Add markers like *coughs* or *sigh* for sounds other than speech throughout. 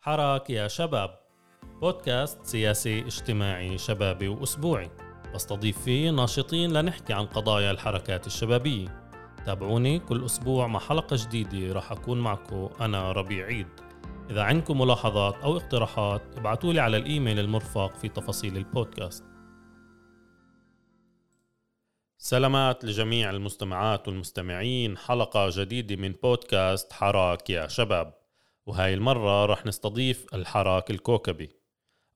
حراك يا شباب. بودكاست سياسي اجتماعي شبابي وأسبوعي. بستضيف فيه ناشطين لنحكي عن قضايا الحركات الشبابية. تابعوني كل أسبوع مع حلقة جديدة راح أكون معكم أنا ربيع عيد. إذا عندكم ملاحظات أو اقتراحات ابعتوا لي على الإيميل المرفق في تفاصيل البودكاست. سلامات لجميع المستمعات والمستمعين. حلقة جديدة من بودكاست حراك يا شباب. وهاي المرة رح نستضيف الحراك الكوكبي.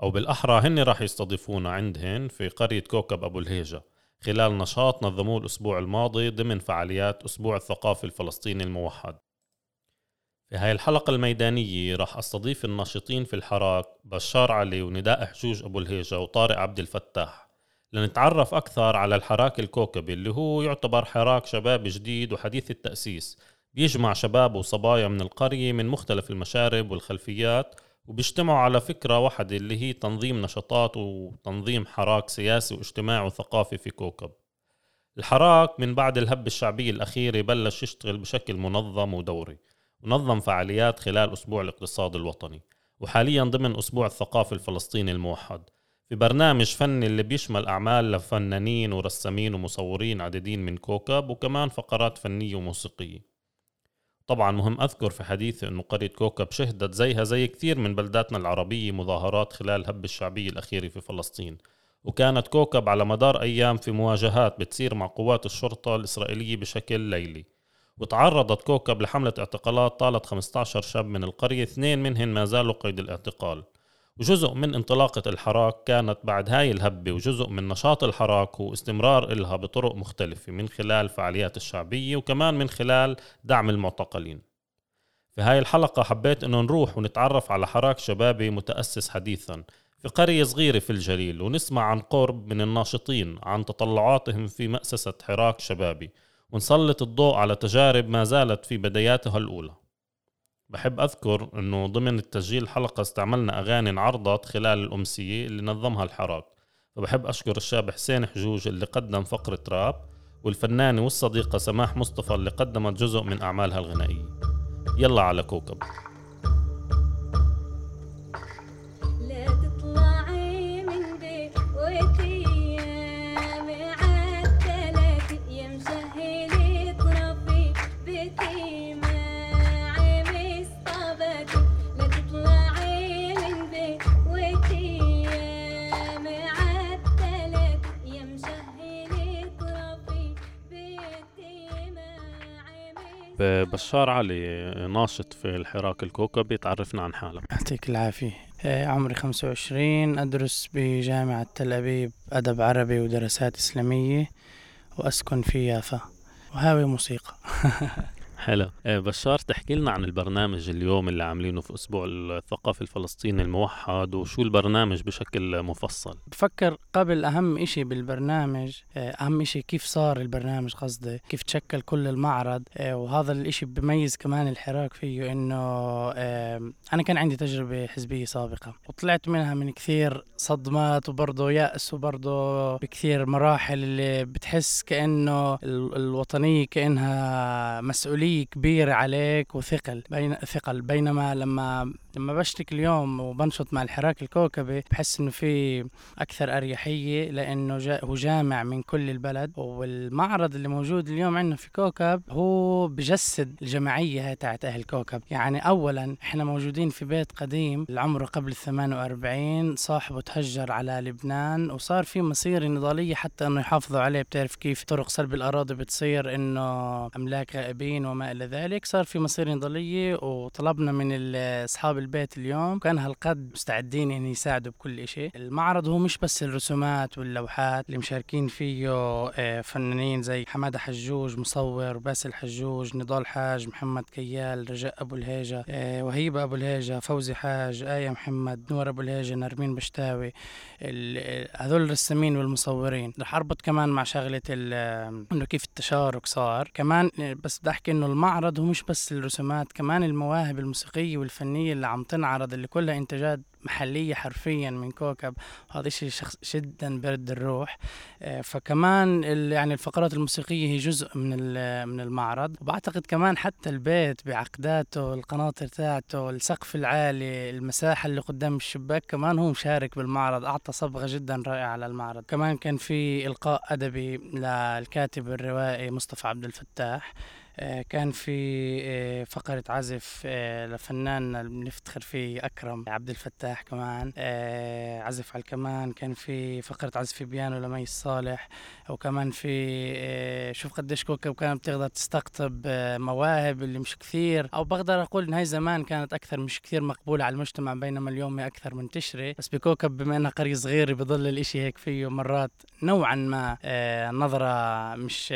أو بالأحرى هن رح يستضيفونا عندهن في قرية كوكب أبو الهيجة. خلال نشاط نظموه الأسبوع الماضي ضمن فعاليات أسبوع الثقافة الفلسطيني الموحد. في هاي الحلقة الميدانية راح أستضيف الناشطين في الحراك بشار علي ونداء حجوج أبو الهيجة وطارق عبد الفتاح. لنتعرف أكثر على الحراك الكوكبي اللي هو يعتبر حراك شباب جديد وحديث التأسيس. بيجمع شباب وصبايا من القرية من مختلف المشارب والخلفيات وبيجتمعوا على فكرة واحدة اللي هي تنظيم نشاطات وتنظيم حراك سياسي واجتماعي وثقافي في كوكب. الحراك من بعد الهبة الشعبية الأخيرة بلش يشتغل بشكل منظم ودوري ونظم فعاليات خلال أسبوع الاقتصاد الوطني وحاليا ضمن أسبوع الثقافة الفلسطيني الموحد. في برنامج فني اللي بيشمل أعمال لفنانين ورسامين ومصورين عديدين من كوكب وكمان فقرات فنية وموسيقية. طبعا مهم أذكر في حديثي أنه قرية كوكب شهدت زيها زي كثير من بلداتنا العربية مظاهرات خلال الهبة الشعبية الأخيرة في فلسطين. وكانت كوكب على مدار أيام في مواجهات بتصير مع قوات الشرطة الإسرائيلية بشكل ليلي. وتعرضت كوكب لحملة اعتقالات طالت 15 شاب من القرية اثنين منهم ما زالوا قيد الاعتقال. وجزء من انطلاقة الحراك كانت بعد هاي الهبة وجزء من نشاط الحراك هو استمرار إلها بطرق مختلفة من خلال فعاليات الشعبية وكمان من خلال دعم المعتقلين. في هاي الحلقة حبيت إنه نروح ونتعرف على حراك شبابي متأسس حديثا في قرية صغيرة في الجليل ونسمع عن قرب من الناشطين عن تطلعاتهم في مأسسة حراك شبابي ونسلط الضوء على تجارب ما زالت في بداياتها الأولى. بحب أذكر أنه ضمن التسجيل الحلقة استعملنا أغاني انعرضت خلال الأمسية اللي نظمها الحراك. فبحب أشكر الشاب حسين حجوج اللي قدم فقرة راب والفنانة والصديقة سماح مصطفى اللي قدمت جزء من أعمالها الغنائية. يلا على كوكب. بشار علي ناشط في الحراك الكوكبي تعرفنا عن حالك. يعطيك العافية. آه، عمري 25 أدرس بجامعة تل أبيب أدب عربي ودراسات إسلامية وأسكن في يافا. وهاوي موسيقى. *laughs* حلو إيه، بشار تحكي لنا عن البرنامج اليوم اللي عاملينه في أسبوع الثقافي الفلسطيني الموحد وشو البرنامج بشكل مفصل؟ بفكر قبل أهم إشي بالبرنامج إيه، أهم إشي كيف صار البرنامج قصدي كيف تشكل كل المعرض إيه، وهذا الإشي بميز كمان الحراك فيه إنه أنا كان عندي تجربة حزبية سابقة وطلعت منها من كثير صدمات وبرضه يأس وبرضه بكثير مراحل اللي بتحس كأنه الوطنية كأنها مسؤولية كبيرة عليك وثقل بين ثقل بينما لما لما بشتك اليوم وبنشط مع الحراك الكوكبي بحس إنه في أكثر أريحية لأنه جا هو جامع من كل البلد. والمعرض اللي موجود اليوم عندنا في كوكب هو بجسد الجماعيه هاي تاعت أهل كوكب. يعني اولا إحنا موجودين في بيت قديم العمر قبل ال 48 صاحبه تهجر على لبنان وصار في مسيره نضالية حتى إنه يحافظوا عليه. بتعرف كيف طرق سلب الأراضي بتصير إنه أملاك غائبين وما إلى ذلك؟ صار في مسيره نضالية وطلبنا من أصحاب البيت اليوم كان هالقد مستعدين يعني يساعدوا بكل شيء المعرض هو مش بس الرسومات واللوحات اللي مشاركين فيه آه، فنانين زي حمادة حجوج مصور باسل حجوج نضال حاج محمد كيال رجاء أبو الهيجة آه، وهيبة أبو الهيجة فوزي حاج آية محمد نور أبو الهيجة نرمين بشتاوي. هذول الرسامين والمصورين. رح أربط كمان مع شغلة إنه كيف التشارك صار. كمان بس بدي أحكي إنه المعرض هو مش بس الرسومات كمان المواهب الموسيقية والفنية اللي عم تنعرض اللي كلها إنتاجات محلية حرفيا من كوكب وهذا شيء شخص جدا برد الروح. آه، فكمان يعني الفقرات الموسيقية هي جزء من من المعرض. وبعتقد كمان حتى البيت بعقداته القناطر تاعته السقف العالي المساحة اللي قدام الشباك كمان هو مشارك بالمعرض. أعطى صبغة جدا رائعة للمعرض كمان كان في إلقاء أدبي للكاتب الروائي مصطفى عبد الفتاح. كان في آه، فقرة عزف آه، لفنان بنفتخر فيه أكرم عبد الفتاح كمان عزف على الكمان. كان في فقرة عزف بيانو لمي الصالح وكمان في شوف قديش كوكب كانت بتقدر تستقطب مواهب اللي مش كثير. أو بقدر أقول إن هاي زمان كانت أكثر مش كثير مقبولة على المجتمع بينما اليوم هي أكثر منتشرة. بس بكوكب بما إنها قرية صغيرة بضل الإشي هيك فيه مرات نوعا ما نظرة مش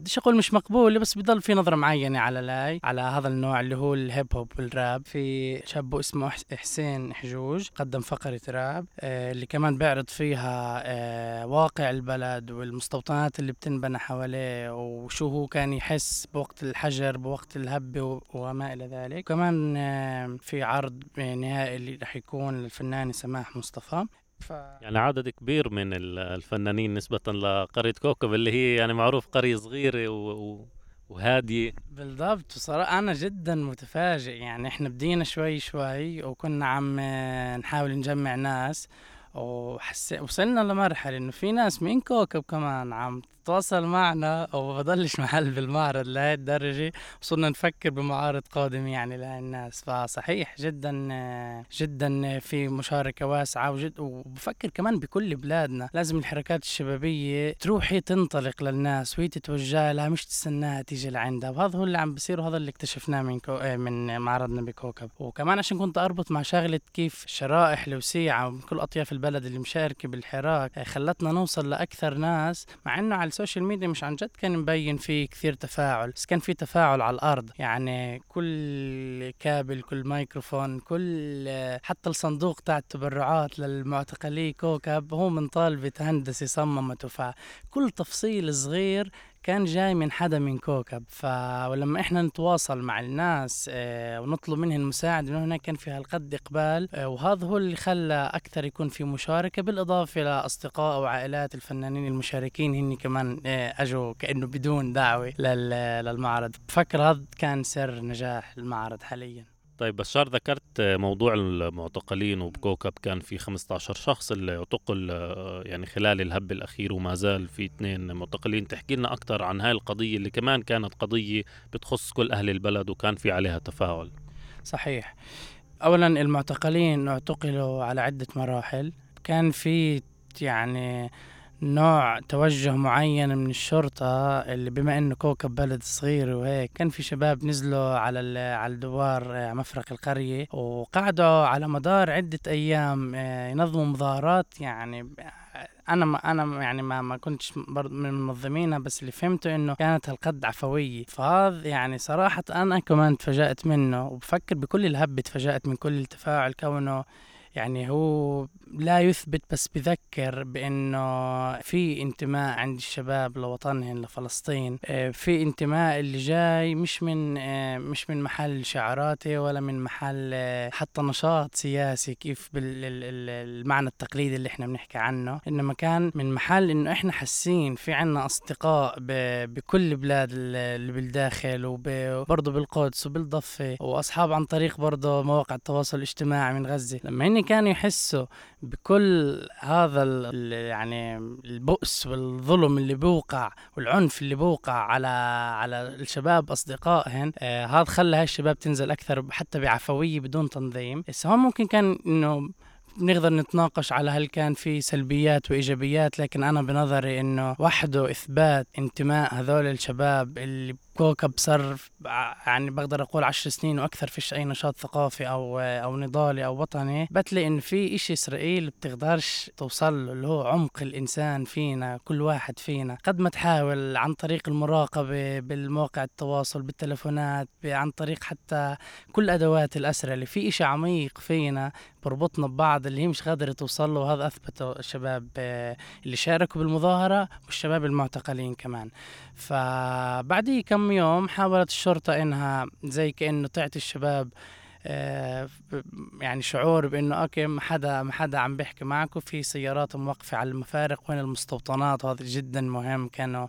بديش أقول مش مقبولة بس بضل في نظرة معينة على لاي على هذا النوع اللي هو الهيب هوب والراب. في شاب اسمه حسين حجوج قدم فقرة راب آه اللي كمان بيعرض فيها آه واقع البلد والمستوطنات اللي بتنبنى حواليه وشو هو كان يحس بوقت الحجر بوقت الهبة وما إلى ذلك. كمان آه في عرض نهائي اللي رح يكون للفنانة سماح مصطفى. ف... يعني عدد كبير من الفنانين نسبة لقرية كوكب اللي هي يعني معروف قرية صغيرة و... وهادية بالضبط بصراحة أنا جدا متفاجئ يعني إحنا بدينا شوي شوي وكنا عم نحاول نجمع ناس وحسيت وصلنا لمرحلة إنه في ناس من كوكب كمان عم تواصل معنا وبضلش محل بالمعرض لهي الدرجة وصرنا نفكر بمعارض قادمة يعني للناس فصحيح جدا جدا في مشاركة واسعة وجد وبفكر كمان بكل بلادنا لازم الحركات الشبابية تروح هي تنطلق للناس وهي تتوجه لها مش تستناها تيجي لعندها. وهذا هو اللي عم بصير وهذا اللي اكتشفناه من كو... من معرضنا بكوكب. وكمان عشان كنت أربط مع شغلة كيف الشرائح الوسيعة من كل أطياف البلد اللي مشاركة بالحراك خلتنا نوصل لأكثر ناس مع إنه على ال social media مش عن جد كان مبين فيه كثير تفاعل بس كان في تفاعل على الأرض. يعني كل كابل كل مايكروفون كل حتى الصندوق تاع التبرعات للمعتقلي كوكب هو من طالبة هندسة صممته فكل تفصيل صغير كان جاي من حدا من كوكب فلما إحنا نتواصل مع الناس آه ونطلب منهم المساعدة إنه هناك كان في هالقد إقبال آه وهذا هو اللي خلى أكثر يكون في مشاركة بالإضافة لاصدقاء وعائلات الفنانين المشاركين هني كمان آه أجوا كأنه بدون دعوة للمعرض. بفكر هذا كان سر نجاح المعرض حاليا. طيب بشار ذكرت موضوع المعتقلين وبكوكب كان في 15 شخص اللي اعتقل يعني خلال الهب الأخير وما زال في اثنين معتقلين. تحكي لنا أكثر عن هاي القضية اللي كمان كانت قضية بتخص كل أهل البلد وكان في عليها تفاعل. صحيح. أولا المعتقلين اعتقلوا على عدة مراحل. كان في يعني نوع توجه معين من الشرطة اللي بما إنه كوكب بلد صغير وهيك كان في شباب نزلوا على على الدوار آه، مفرق القرية وقعدوا على مدار عدة أيام آه، ينظموا مظاهرات. يعني آه، أنا ما أنا يعني ما ما كنتش برضه من منظمينها بس اللي فهمته إنه كانت هالقد عفوية. فهذا يعني صراحة أنا كمان تفاجأت منه وبفكر بكل الهبه تفاجأت من كل التفاعل كونه يعني هو لا يثبت بس بذكر بأنه في انتماء عند الشباب لوطنهم لفلسطين. آه، في انتماء اللي جاي مش من آه، مش من محل شعاراتي ولا من محل آه، حتى نشاط سياسي كيف بالمعنى التقليدي اللي إحنا بنحكي عنه. إنما كان من محل إنه إحنا حاسين في عنا أصدقاء بكل بلاد اللي بالداخل وبرضه بالقدس وبالضفة. وأصحاب عن طريق برضه مواقع التواصل الاجتماعي من غزة. لما هن كانوا يحسوا بكل هذا يعني البؤس والظلم اللي بوقع والعنف اللي بوقع على على الشباب اصدقائهم آه هذا خلى هاي الشباب تنزل أكثر حتى بعفوية بدون تنظيم. بس هون ممكن كان إنه نقدر نتناقش على هل كان في سلبيات وإيجابيات لكن أنا بنظري إنه وحده إثبات انتماء هذول الشباب اللي كوكب صار يعني بقدر أقول عشر سنين وأكثر فيش أي نشاط ثقافي أو أو نضالي أو وطني. بتلاقي إن في إشي إسرائيل بتقدرش توصل له اللي هو عمق الإنسان فينا كل واحد فينا. قد ما تحاول عن طريق المراقبة بالمواقع التواصل بالتلفونات عن طريق حتى كل أدوات الأسرة اللي في إشي عميق فينا بربطنا ببعض اللي هي مش قادرة توصل له. وهذا أثبته الشباب اللي شاركوا بالمظاهرة والشباب المعتقلين كمان. فبعديه كم يوم حاولت الشرطة إنها زي كأنه تعطي الشباب يعني شعور بإنه أوكي ما حدا ما حدا عم بيحكي معكم في سيارات موقفة على المفارق. وين المستوطنات؟ وهذا جدا مهم. كانوا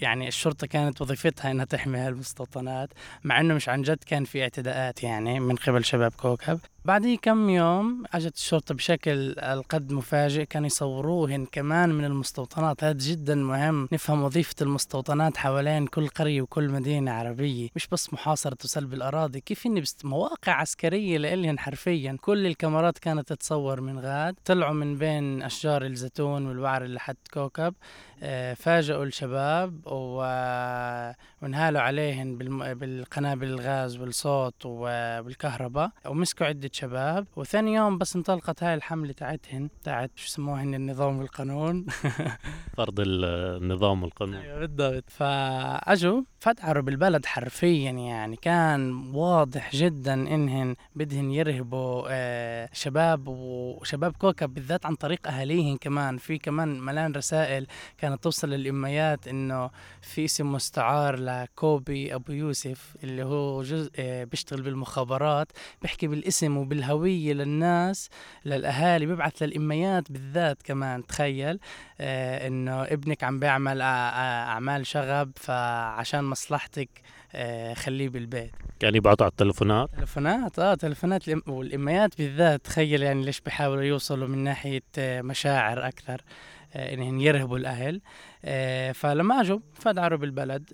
يعني الشرطة كانت وظيفتها إنها تحمي هالمستوطنات مع إنه مش عن جد كان في اعتداءات يعني من قبل شباب كوكب. بعديه كم يوم أجت الشرطة بشكل القد مفاجئ. كانوا يصوروهن كمان من المستوطنات. هذا جدا مهم. نفهم وظيفة المستوطنات حوالين كل قرية وكل مدينة عربية. مش بس محاصرة وسلب الأراضي. كيف إني بست مواقع عسكرية لإلهن حرفيا. كل الكاميرات كانت تتصور من غاد. طلعوا من بين أشجار الزيتون والوعر اللي حد كوكب. فاجئوا الشباب وانهالوا عليهم بالقنابل الغاز والصوت والكهرباء ومسكوا عدة شباب. وثاني يوم بس انطلقت هاي الحملة تاعتهن تاعت شو يسموهن النظام والقانون. *laughs* فرض النظام والقانون. أيوه بالضبط. فأجوا فتعروا بالبلد حرفيا يعني. كان واضح جدا إنهن بدهن يرهبوا آه، شباب وشباب كوكب بالذات عن طريق أهاليهن كمان. في كمان ملان رسائل كانت توصل للأميات إنه في اسم مستعار لكوبي أبو يوسف اللي هو جزء آه، بيشتغل بالمخابرات بيحكي بالاسم وبالهوية للناس للأهالي بيبعث للأميات بالذات كمان تخيل آه، إنه ابنك عم بيعمل أعمال شغب فعشان مصلحتك آه، خليه بالبيت. كان يبعثوا على التلفونات؟ تلفونات؟ آه تلفونات والأميات بالذات تخيل يعني ليش بيحاولوا يوصلوا من ناحية آه، مشاعر أكثر. انهم يرهبوا الأهل. فلما أجوا فدعروا بالبلد.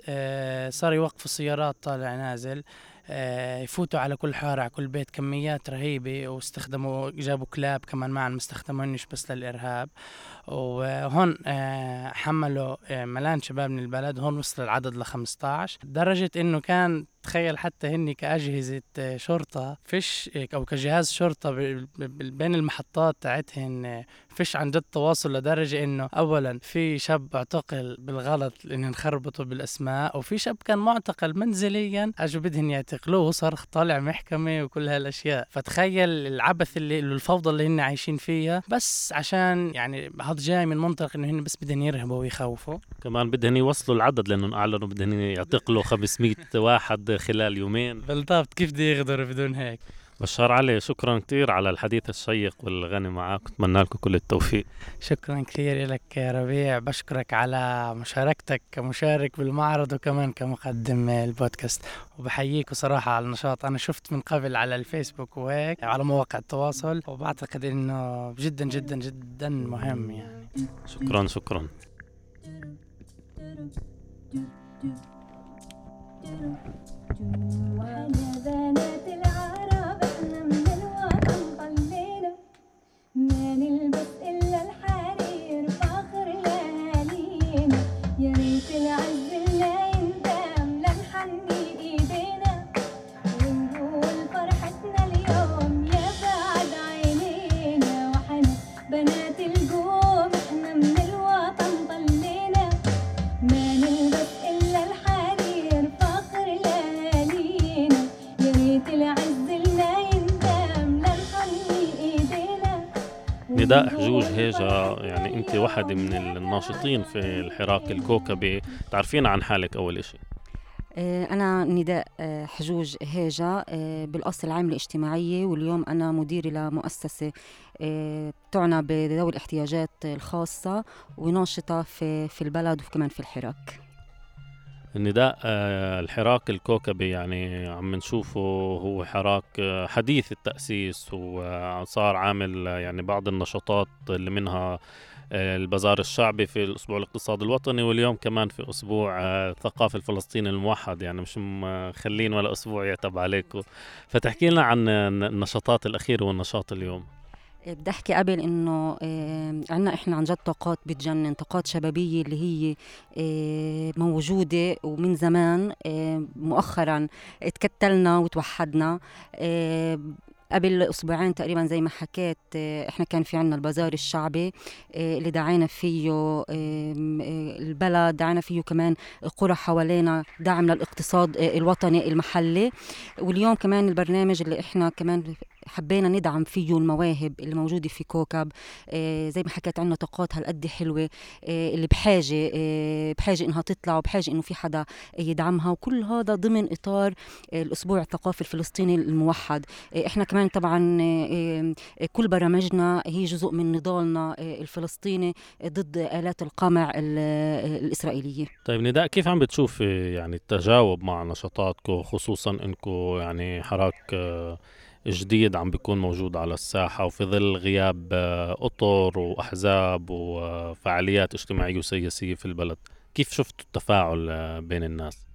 صار يوقفوا السيارات طالع نازل. آه، يفوتوا على كل حارة على كل بيت. كميات رهيبة واستخدموا جابوا كلاب كمان معا ما استخدموهنش بس للإرهاب. وهون آه، حملوا آه، ملان شباب من البلد هون وصل العدد ل 15 لدرجة إنه كان تخيل حتى هني كأجهزة شرطة فيش أو كجهاز شرطة بين المحطات تاعتهن فيش عن جد تواصل لدرجة إنه أولا في شاب اعتقل بالغلط لأنهم خربطوا بالأسماء وفي شاب كان معتقل منزليا أجوا بدهن يعتقلوه وصار طالع محكمة وكل هالأشياء. فتخيل العبث اللي الفوضى اللي هن عايشين فيها بس عشان يعني جاي من منطق إنه هن بس بدهن يرهبوا ويخوفوا. كمان بدهن يوصلوا العدد لأنهم أعلنوا بدهن يعتقلوا 500 واحد خلال يومين. بالضبط كيف بده يغدر بدون هيك؟ بشار علي شكرا كثير على الحديث الشيق والغني معك. أتمنى لكم كل التوفيق. شكرا كثير لك يا ربيع. بشكرك على مشاركتك كمشارك بالمعرض وكمان كمقدم البودكاست. وبحييك صراحة على النشاط. أنا شفت من قبل على الفيسبوك وهيك على مواقع التواصل. وبعتقد إنه جدا جدا جدا مهم يعني. شكرا شكرا. وأنا بنات العرب نلبس إلا الحرير فخر ليالينا يا ريت العز هيجا يعني أنت واحدة من الناشطين في الحراك الكوكبي. تعرفين عن حالك أول إشي؟ أنا نداء آه، حجوج هيجا آه، بالأصل العاملة الاجتماعية واليوم أنا مديرة لمؤسسة آه، تعنى بذوي الاحتياجات الخاصة وناشطة في البلد وكمان في الحراك. النداء الحراك الكوكبي يعني عم نشوفه هو حراك حديث التأسيس وصار عامل يعني بعض النشاطات اللي منها البازار الشعبي في الأسبوع الاقتصادي الوطني واليوم كمان في أسبوع الثقافة الفلسطيني الموحد يعني مش مخلين ولا أسبوع يعتب عليكم. فتحكي لنا عن النشاطات الأخيرة والنشاط اليوم. بدي أحكي قبل إنه عندنا إحنا عن جد طاقات بتجنن طاقات شبابية اللي هي موجودة ومن زمان مؤخرا اتكتلنا وتوحدنا. قبل أسبوعين تقريبا زي ما حكيت إحنا كان في عنا البازار الشعبي اللي دعينا فيه البلد دعينا فيه كمان قرى حوالينا دعم للاقتصاد الوطني المحلي. واليوم كمان البرنامج اللي إحنا كمان حبينا ندعم فيه المواهب اللي موجودة في كوكب زي ما حكيت عنا طاقات هالقد حلوة اللي بحاجة بحاجة إنها تطلع وبحاجة إنه في حدا يدعمها وكل هذا ضمن إطار الأسبوع الثقافي الفلسطيني الموحد. إحنا كمان طبعا كل برامجنا هي جزء من نضالنا الفلسطيني ضد آلات القمع الإسرائيلية. طيب نداء كيف عم بتشوف يعني التجاوب مع نشاطاتكم خصوصا انكم يعني حراك آه، جديد عم بيكون موجود على الساحة وفي ظل غياب آه، أطر وأحزاب وفعاليات اجتماعية وسياسية في البلد كيف شفتوا التفاعل آه، بين الناس؟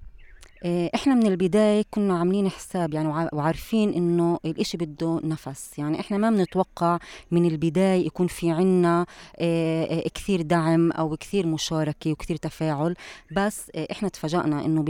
آه، إحنا من البداية كنا عاملين حساب يعني وعارفين إنه الإشي بده نفس. يعني إحنا ما بنتوقع من البداية يكون في عنا آه، آه، كثير دعم أو كثير مشاركة وكثير تفاعل. بس إحنا تفاجأنا إنه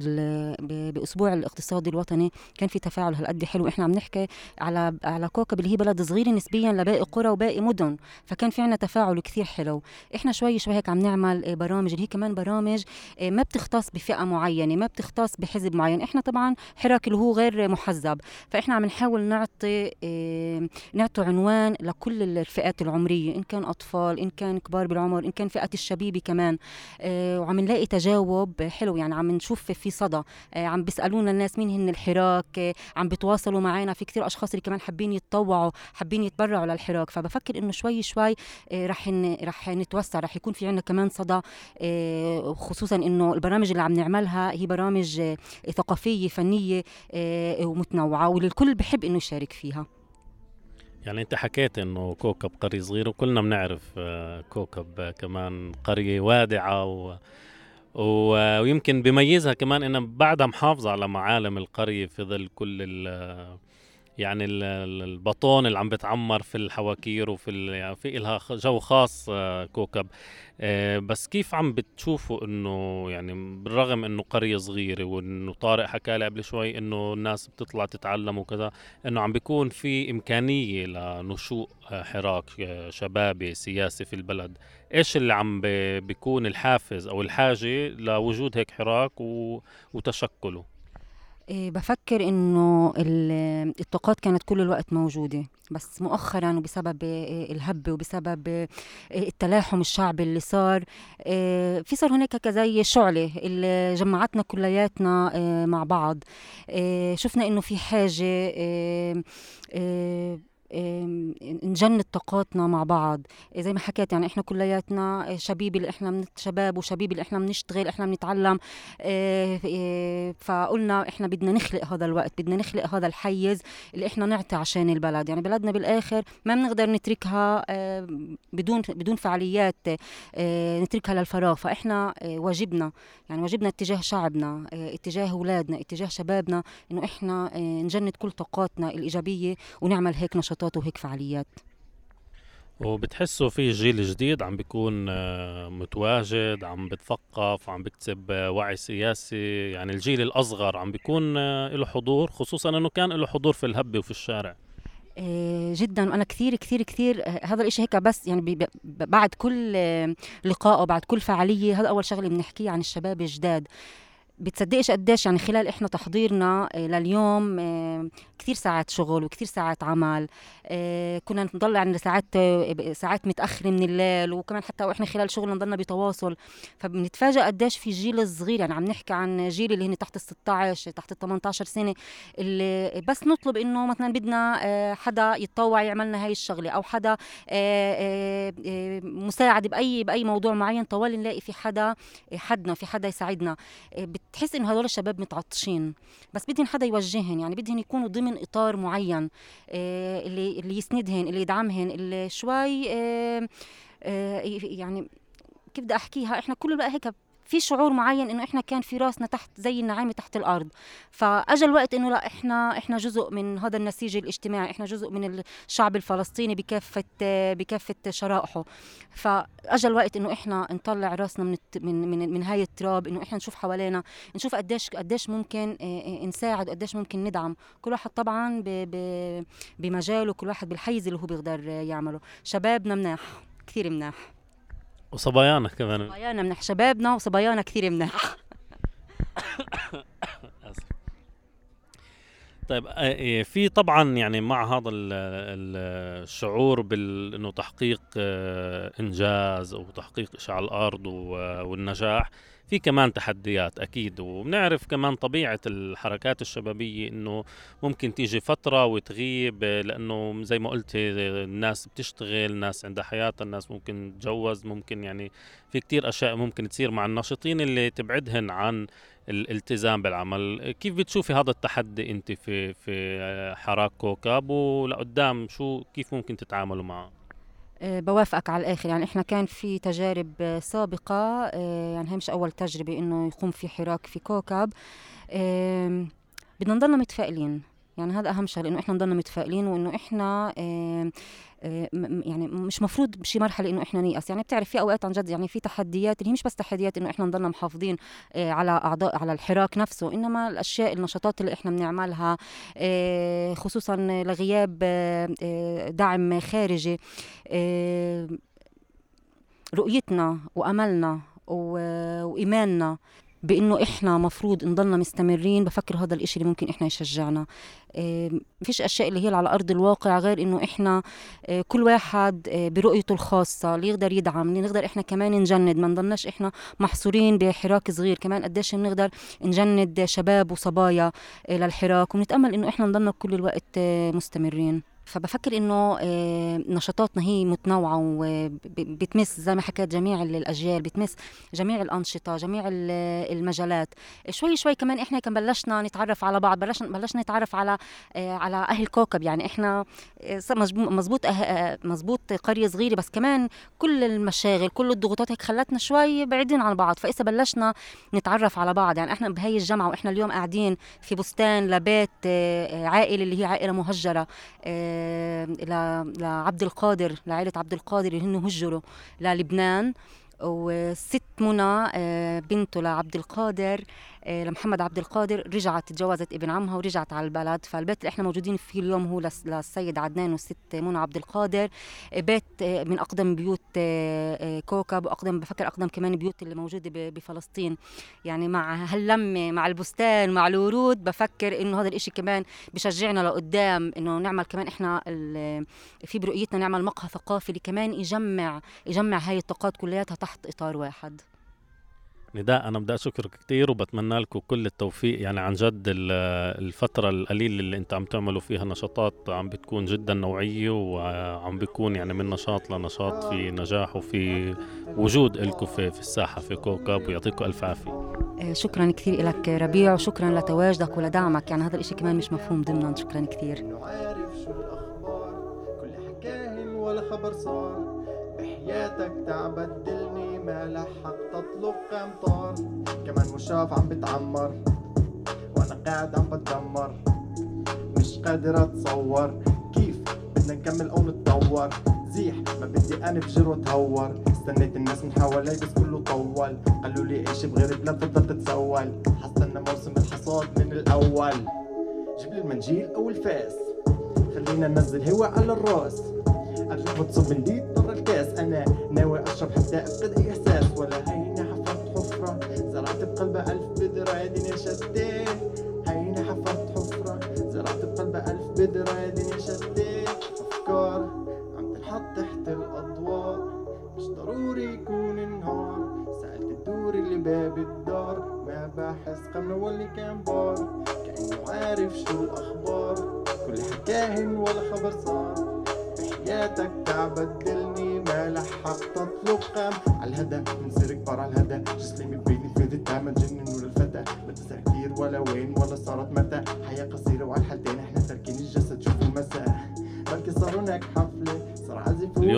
بأسبوع الاقتصادي الوطني كان في تفاعل هالقد حلو. إحنا عم نحكي على على كوكب اللي هي بلد صغيرة نسبيا لباقي قرى وباقي مدن. فكان في عنا تفاعل كثير حلو. إحنا شوي شوي هيك عم نعمل برامج. اللي هي كمان برامج ما بتختص بفئة معينة ما بتختص بحزب حزب معين. إحنا طبعا حراك اللي هو غير محزب. فإحنا عم نحاول نعطي آه نعطي عنوان لكل الفئات العمرية إن كان أطفال إن كان كبار بالعمر إن كان فئة الشبيبة كمان. آه وعم نلاقي تجاوب حلو. يعني عم نشوف في صدى. آه عم بيسألونا الناس مين هن الحراك. عم بيتواصلوا معنا. في كثير أشخاص اللي كمان حابين يتطوعوا حابين يتبرعوا للحراك. فبفكر إنه شوي شوي رح رح نتوسع. رح يكون في عندنا كمان صدى. خصوصا إنه البرامج اللي عم نعملها هي برامج ثقافية فنية آه، ومتنوعة والكل بحب إنه يشارك فيها. يعني أنت حكيت إنه كوكب قرية صغيرة وكلنا بنعرف آه، كوكب كمان قرية وادعة و... ويمكن بيميزها كمان إنها بعدها محافظة على معالم القرية في ظل كل ال... يعني البطون اللي عم بتعمر في الحواكير وفي يعني في لها جو خاص آه، كوكب. آه، بس كيف عم بتشوفوا إنه يعني بالرغم إنه قرية صغيرة وإنه طارق حكى لي قبل شوي إنه الناس بتطلع تتعلم وكذا إنه عم بيكون في إمكانية لنشوء آه، حراك شبابي سياسي في البلد. إيش اللي عم بيكون الحافز أو الحاجة لوجود هيك حراك وتشكله؟ بفكر إنه الطاقات كانت كل الوقت موجودة بس مؤخرا وبسبب إيه، الهب وبسبب إيه، التلاحم الشعبي اللي صار في صار هناك كزي شعلة اللي جمعتنا كلياتنا مع بعض شفنا إنه في حاجة نجند طاقاتنا مع بعض. زي ما حكيت يعني إحنا كلياتنا شبيب اللي إحنا من شباب وشبيب اللي إحنا بنشتغل إحنا بنتعلم. آه، آه، فقلنا إحنا بدنا نخلق هذا الوقت بدنا نخلق هذا الحيز اللي إحنا نعطي عشان البلد. يعني بلدنا بالآخر ما بنقدر نتركها آه، بدون بدون فعاليات نتركها للفراغ. فإحنا واجبنا يعني واجبنا اتجاه شعبنا اتجاه أولادنا اتجاه شبابنا إنه إحنا نجند كل طاقاتنا الإيجابية ونعمل هيك نشاط نشاطات وهيك فعاليات؟ وبتحسوا في جيل جديد عم بيكون آه، متواجد عم بتثقف عم بكتسب آه، وعي سياسي. يعني الجيل الأصغر عم بيكون آه، له حضور خصوصا أنه كان له حضور في الهبة وفي الشارع. جدا. أنا كثير كثير كثير هذا الإشي هيك بس يعني بعد كل لقاء أو بعد كل فعالية هذا أول شغلة بنحكيه عن الشباب الجداد. بتصدقش قديش يعني خلال إحنا تحضيرنا آه، لليوم آه، كثير ساعات شغل وكثير ساعات عمل آه، كنا نضل عندنا ساعات ساعات متأخرة من الليل وكمان حتى وإحنا خلال شغلنا نضلنا بتواصل. فبنتفاجئ قديش في جيل صغير يعني عم نحكي عن جيل اللي هن تحت ال 16 تحت ال 18 سنة اللي بس نطلب إنه مثلا بدنا حدا يتطوع يعمل لنا هاي الشغلة أو حدا مساعد بأي بأي موضوع معين طوال نلاقي في حدا حدنا في حدا يساعدنا. بتحس إنه هدول الشباب متعطشين. بس بدهن حدا يوجهن يعني بدهن يكونوا ضمن إطار معين آه اللي اللي يسندهن اللي يدعمهن اللي شوي آه آه يعني كيف بدي أحكيها إحنا كل الوقت هيك في شعور معين إنه إحنا كان في راسنا تحت زي النعامة تحت الأرض. فاجى الوقت إنه لا إحنا إحنا جزء من هذا النسيج الاجتماعي إحنا جزء من الشعب الفلسطيني بكافة بكافة شرائحه. فاجى الوقت إنه إحنا نطلع راسنا من من من, من هاي التراب إنه إحنا نشوف حوالينا نشوف قديش قديش ممكن آه، آه، نساعد وقديش ممكن ندعم. كل واحد طبعا بمجاله كل واحد بالحيز اللي هو بيقدر يعمله. شبابنا مناح كثير مناح. وصبايانا كمان. صبايانا منح شبابنا وصبايانا كثير منح. *coughs* طيب آه، إيه، في طبعا يعني مع هذا الشعور بانه تحقيق آه، إنجاز أو تحقيق شيء على الأرض والنجاح في كمان تحديات أكيد وبنعرف كمان طبيعة الحركات الشبابية إنه ممكن تيجي فترة وتغيب لأنه زي ما قلت الناس بتشتغل الناس عندها حياه الناس ممكن تتجوز ممكن يعني في كتير أشياء ممكن تصير مع الناشطين اللي تبعدهن عن الالتزام بالعمل. كيف بتشوفي هذا التحدي أنت في في حراك كوكب؟ ولقدام شو كيف ممكن تتعاملوا معه؟ بوافقك على الآخر. يعني إحنا كان في تجارب سابقة آه، يعني هي مش أول تجربة إنه يقوم في حراك في كوكب. بدنا نضلنا متفائلين. يعني هذا أهم شيء لأنه إحنا نضلنا متفائلين وإنه إحنا يعني مش مفروض بشي مرحلة إنه إحنا نيأس. يعني بتعرف في أوقات عن جد يعني في تحديات اللي هي مش بس تحديات إنه إحنا نضلنا محافظين آه، على أعضاء على الحراك نفسه إنما الأشياء النشاطات اللي إحنا بنعملها آه، خصوصا لغياب آه، دعم خارجي رؤيتنا وأملنا وإيماننا. بإنه إحنا مفروض نضلنا مستمرين. بفكر هذا الإشي اللي ممكن إحنا يشجعنا. إيه فيش أشياء اللي هي على أرض الواقع غير إنه إحنا إيه كل واحد إيه برؤيته الخاصة. اللي يقدر يدعم اللي نقدر إحنا كمان نجند. ما نضلناش إحنا محصورين بحراك صغير. كمان قديش بنقدر نجند شباب وصبايا للحراك ونتأمل إنه إحنا نضلنا كل الوقت مستمرين. فبفكر إنه آه، نشاطاتنا هي متنوعة وبتمس زي ما حكيت جميع الأجيال بتمس جميع الأنشطة جميع المجالات. شوي شوي كمان إحنا كان بلشنا نتعرف على بعض بلشنا بلشنا نتعرف على آه، على أهل كوكب. يعني إحنا آه، مزبوط مزبوط قرية صغيرة بس كمان كل المشاغل كل الضغوطات هيك خلتنا شوي بعيدين عن بعض. فإذا بلشنا نتعرف على بعض يعني إحنا بهي الجامعة وإحنا اليوم قاعدين في بستان لبيت عائلة اللي هي عائلة مهجرة لعبد القادر لعائلة عبد القادر اللي هن هجروا للبنان. وست منى آه، بنته لعبد القادر آه، لمحمد عبد القادر رجعت تجوزت ابن عمها ورجعت على البلد. فالبيت اللي إحنا موجودين فيه اليوم هو للسيد عدنان والست منى عبد القادر. بيت آه، من أقدم بيوت كوكب وأقدم بفكر أقدم كمان بيوت اللي موجودة بفلسطين. يعني مع هاللمة مع البستان مع الورود بفكر إنه هذا الإشي كمان بشجعنا لقدام إنه نعمل كمان إحنا في برؤيتنا نعمل مقهى ثقافي اللي كمان يجمع يجمع هاي الطاقات كلياتها تحت إطار واحد. نداء أنا بدي أشكرك كثير وبتمنى لكم كل التوفيق. يعني عن جد الفترة القليلة اللي انت عم تعملوا فيها نشاطات عم بتكون جدا نوعية وعم بيكون يعني من نشاط لنشاط في نجاح وفي وجود لكم في, في الساحة في كوكب ويعطيكم ألف عافية. آه، شكرا كثير لك ربيع وشكرا لتواجدك ولدعمك. يعني هذا الإشي كمان مش مفهوم ضمنا شكرا كثير. كل حكاهن ولا خبر صار. بحياتك تعبدلني ما لحق تطلب قمطار كمان مشاف عم بتعمر وأنا قاعد عم بتدمر. مش قادر أتصور كيف بدنا نكمل أو نتطور. زيح ما بدي انفجر وأتهور. استنيت الناس من حوالي بس كله طول. قالوا لي إيش بغير بلاد تفضل تتسول. حستنى موسم الحصاد من الأول. جيب لي المنجيل أو الفاس. خلينا ننزل هوا على الراس. قبل ما تصب برا الكاس. أنا ناوي أشرب حتى أفقد اي بقلبها ألف بذرة يا دنيا شتيت هيني حفرت حفرة زرعت بقلبها ألف بذرة يا دنيا شتيت أفكار عم تنحط تحت الاضواء مش ضروري يكون النهار. سألت الدور اللي باب الدار ما بحس قبل واللي كان بار. كأنه عارف شو الأخبار كل حكاهن ولا خبر صار. حياتك تعبدلني ما لحق تطلب قام. على الهدى بنصير كبار على الهدى جسمي بيني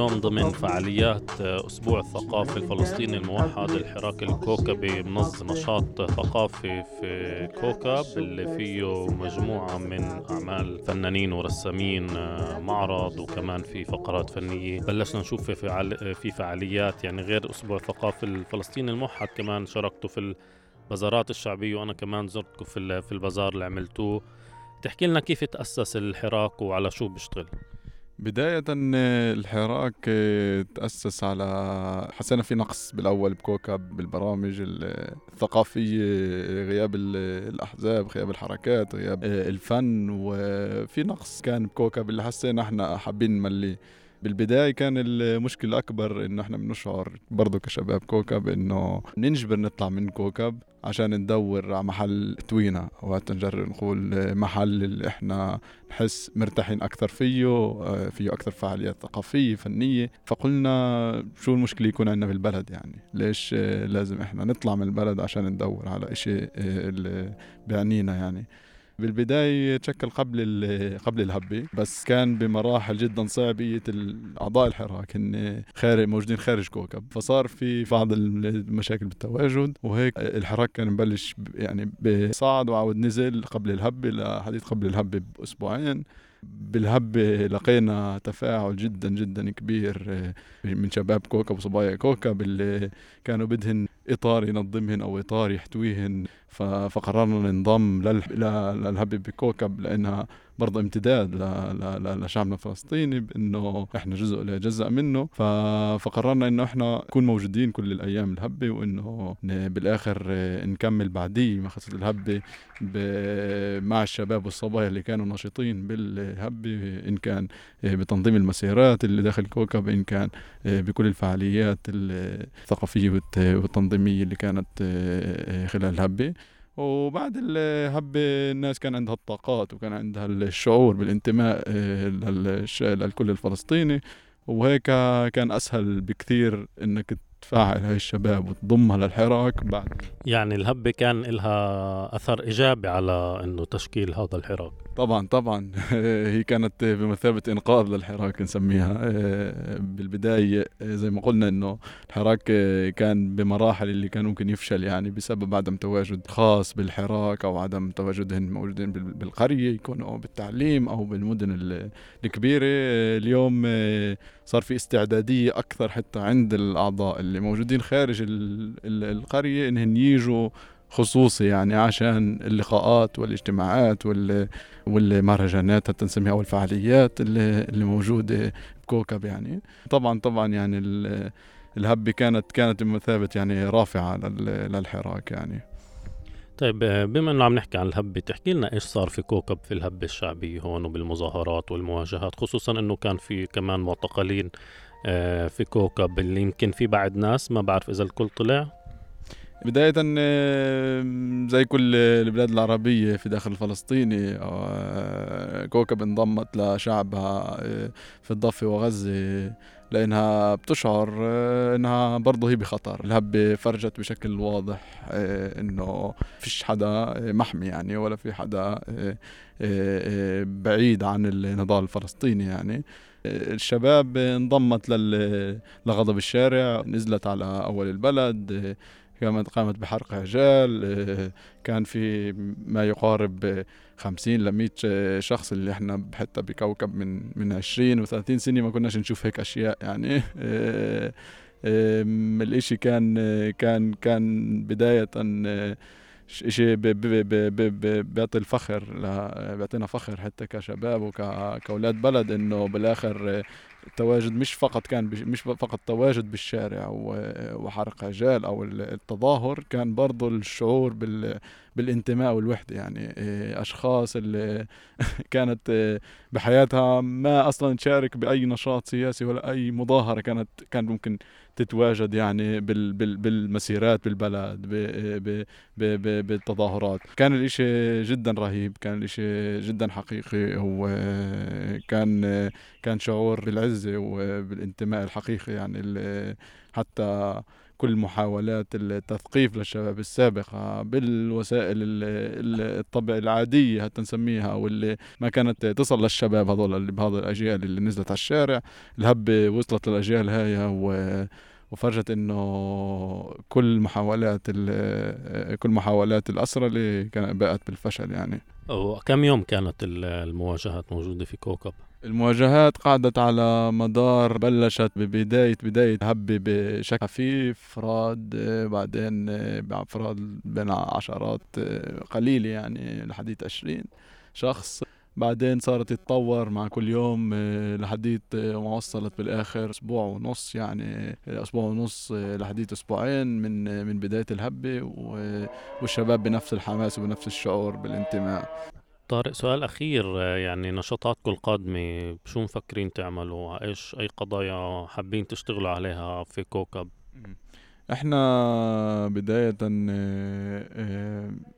اليوم ضمن فعاليات أسبوع الثقافي الفلسطيني الموحد الحراك الكوكبي منظم نشاط ثقافي في كوكب اللي فيه مجموعة من أعمال فنانين ورسامين معرض وكمان في فقرات فنية. بلشنا نشوف في فعاليات يعني غير أسبوع الثقافي الفلسطيني الموحد كمان شاركتوا في البازارات الشعبية وأنا كمان زرتكم في البازار اللي عملتوه. تحكي لنا كيف تأسس الحراك وعلى شو بيشتغل؟ بداية الحراك آه، تأسس على حسينا في نقص بالأول بكوكب بالبرامج الثقافية غياب الأحزاب غياب الحركات غياب آه، الفن. وفي نقص كان بكوكب اللي حسينا إحنا حابين نمليه. بالبداية كان المشكلة الأكبر إنه إحنا بنشعر برضه كشباب كوكب إنه ننجبر نطلع من كوكب عشان ندور على محل توينا وقت نجرب نقول محل اللي إحنا نحس مرتاحين أكثر فيه فيه أكثر فعاليات ثقافية فنية. فقلنا شو المشكلة يكون عندنا بالبلد يعني؟ ليش لازم إحنا نطلع من البلد عشان ندور على إشي اللي بيعنينا يعني؟ بالبداية تشكل قبل قبل الهبة بس كان بمراحل جدا صعبة أعضاء الحراك هن خارج موجودين خارج كوكب. فصار في بعض المشاكل بالتواجد وهيك الحراك كان مبلش يعني بصعد وعاود نزل قبل الهبة لحديث قبل الهبة بأسبوعين. بالهبة لقينا تفاعل جدا جدا كبير آه، من شباب كوكب وصبايا كوكب اللي كانوا بدهن إطار ينظمهن أو إطار يحتويهن. فقررنا ننضم للهبة بكوكب لأنها برضه امتداد لشعبنا الفلسطيني بأنه إحنا جزء جزء منه. فقررنا إنه إحنا نكون موجودين كل الأيام الهبة وإنه بالآخر نكمل بعديه مخصة الهبة مع الشباب والصبايا اللي كانوا ناشطين بالهبة إن كان بتنظيم المسيرات اللي داخل كوكب إن كان بكل الفعاليات الثقافية والتنظيميه اللي كانت خلال الهبه وبعد الهبة الناس كان عندها الطاقات وكان عندها الشعور بالانتماء آه، للكل الفلسطيني. وهيك كان أسهل بكثير إنك تفاعل هاي الشباب وتضمها للحراك بعد. يعني الهبة كان لها أثر إيجابي على إنه تشكيل هذا الحراك. طبعا طبعا. *laughs* هي كانت بمثابة إنقاذ للحراك نسميها. آه، بالبداية آه، زي ما قلنا إنه الحراك آه، كان بمراحل اللي كان ممكن يفشل يعني بسبب عدم تواجد خاص بالحراك أو عدم تواجدهم موجودين بالقرية يكونوا بالتعليم أو بالمدن الكبيرة. اليوم صار في استعدادية أكثر حتى عند الأعضاء اللي موجودين خارج القرية إنهم يجوا خصوصي يعني عشان اللقاءات والاجتماعات والمهرجانات حتى نسميها أو الفعاليات اللي, اللي موجودة بكوكب يعني. طبعا طبعا يعني الهبة كانت كانت بمثابه يعني رافعة للحراك يعني. طيب بما إنه عم نحكي عن الهبة تحكي لنا إيش صار في كوكب في الهبة الشعبية هون وبالمظاهرات والمواجهات خصوصا إنه كان في كمان معتقلين آه، في كوكب اللي يمكن في بعد ناس ما بعرف إذا الكل طلع. بداية زي كل البلاد العربية في داخل الفلسطيني آه، كوكب انضمت لشعبها آه، في الضفة وغزة. لأنها بتشعر آه، إنها برضه هي بخطر. الهبة فرجت بشكل واضح إنه فيش حدا محمي يعني ولا في حدا بعيد عن النضال الفلسطيني يعني. الشباب انضمت لغضب الشارع نزلت على أول البلد قامت قامت بحرق عجال آه، كان في ما يقارب 50 ل 100 شخص اللي إحنا حتى بكوكب من من 20 و30 سنة ما كناش نشوف هيك أشياء يعني. آه، الإشي كان كان كان بداية شيء بيعطي الفخر بيعطينا فخر حتى كشباب وكاولاد بلد إنه بالآخر التواجد مش فقط كان مش فقط تواجد بالشارع وحرق عجال أو التظاهر كان برضه الشعور بال بالانتماء والوحدة. يعني إيه، أشخاص اللي *laughs* كانت إيه، بحياتها ما أصلا تشارك بأي نشاط سياسي ولا أي مظاهرة كانت كان ممكن تتواجد يعني بال بال بالمسيرات بالبلد بالتظاهرات. كان الإشي جدا رهيب كان الإشي جدا حقيقي. وكان كان شعور بالعزة وبالانتماء الحقيقي. يعني حتى كل محاولات التثقيف للشباب السابقة بالوسائل الطبع العادية حتى نسميها واللي ما كانت تصل للشباب هذول اللي بهذا الأجيال اللي نزلت على الشارع. الهبة وصلت للأجيال هاي و وفرجت إنه كل محاولات كل محاولات الاسرى اللي كانت باءت بالفشل يعني. وكم يوم كانت المواجهات موجودة في كوكب؟ المواجهات قعدت على مدار بلشت ببداية بداية هبة بشكل خفيف فراد بعدين بأفراد بين عشرات قليلة يعني لحديث عشرين شخص. بعدين صارت تتطور مع كل يوم لحديت ما وصلت بالآخر أسبوع ونص يعني أسبوع ونص لحديت أسبوعين من من بداية الهبه والشباب بنفس الحماس وبنفس الشعور بالانتماء. طارق سؤال أخير يعني نشاطاتكم القادمة شو مفكرين تعملوا؟ إيش أي قضايا حابين تشتغلوا عليها في كوكب؟ إحنا بداية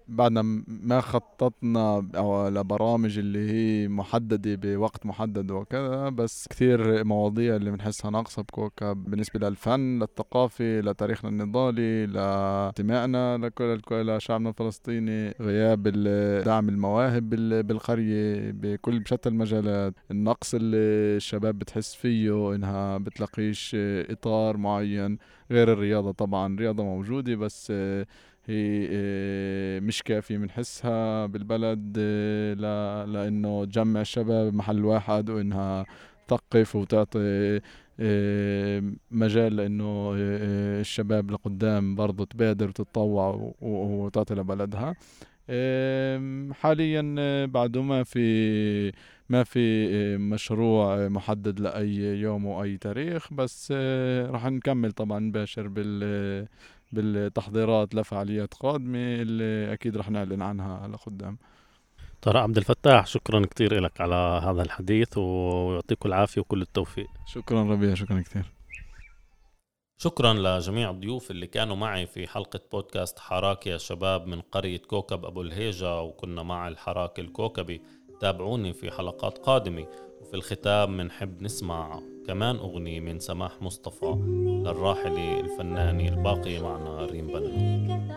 آه، آه، بعد ما خططنا لبرامج اللي هي محددة بوقت محدد وكذا بس كثير مواضيع اللي بنحسها ناقصة بكوكب بالنسبة للفن للثقافة لتاريخنا النضالي لانتمائنا لكل لشعبنا الفلسطيني غياب دعم المواهب بالقرية بكل بشتى المجالات. النقص اللي الشباب بتحس فيه إنها بتلاقيش إطار معين غير الرياضة طبعا. الرياضة موجودة بس هي آه، مش كافية بنحسها بالبلد آه، لأنه تجمع الشباب محل واحد وإنها تثقف وتعطي آه، مجال لأنه الشباب لقدام برضه تبادر وتتطوع وتعطي لبلدها. حاليا بعده ما في ما في مشروع محدد لأي يوم وأي تاريخ بس راح نكمل طبعا نباشر بال بالتحضيرات لفعاليات قادمة اللي أكيد رح نعلن عنها لقدام. طارق عبد الفتاح شكرا كثير لك على هذا الحديث ويعطيكم العافية وكل التوفيق. شكرا ربيع شكرا كثير شكرا لجميع الضيوف اللي كانوا معي في حلقة بودكاست حراك يا شباب من قرية كوكب أبو الهيجة وكنا مع الحراك الكوكبي. تابعوني في حلقات قادمة وفي الختام بنحب نسمع. كمان أغنية من سماح مصطفى للراحلة الفنانة الباقية معنا ريم بنا.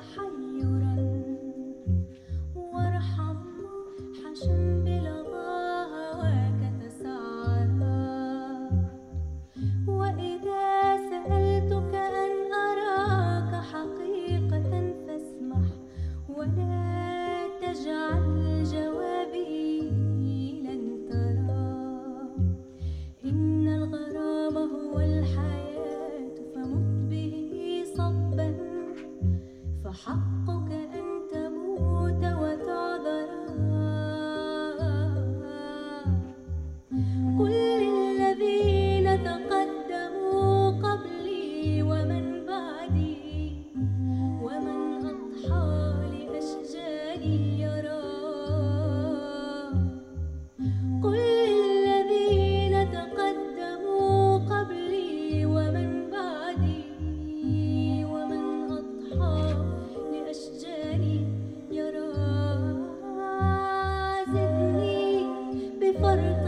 fuerte.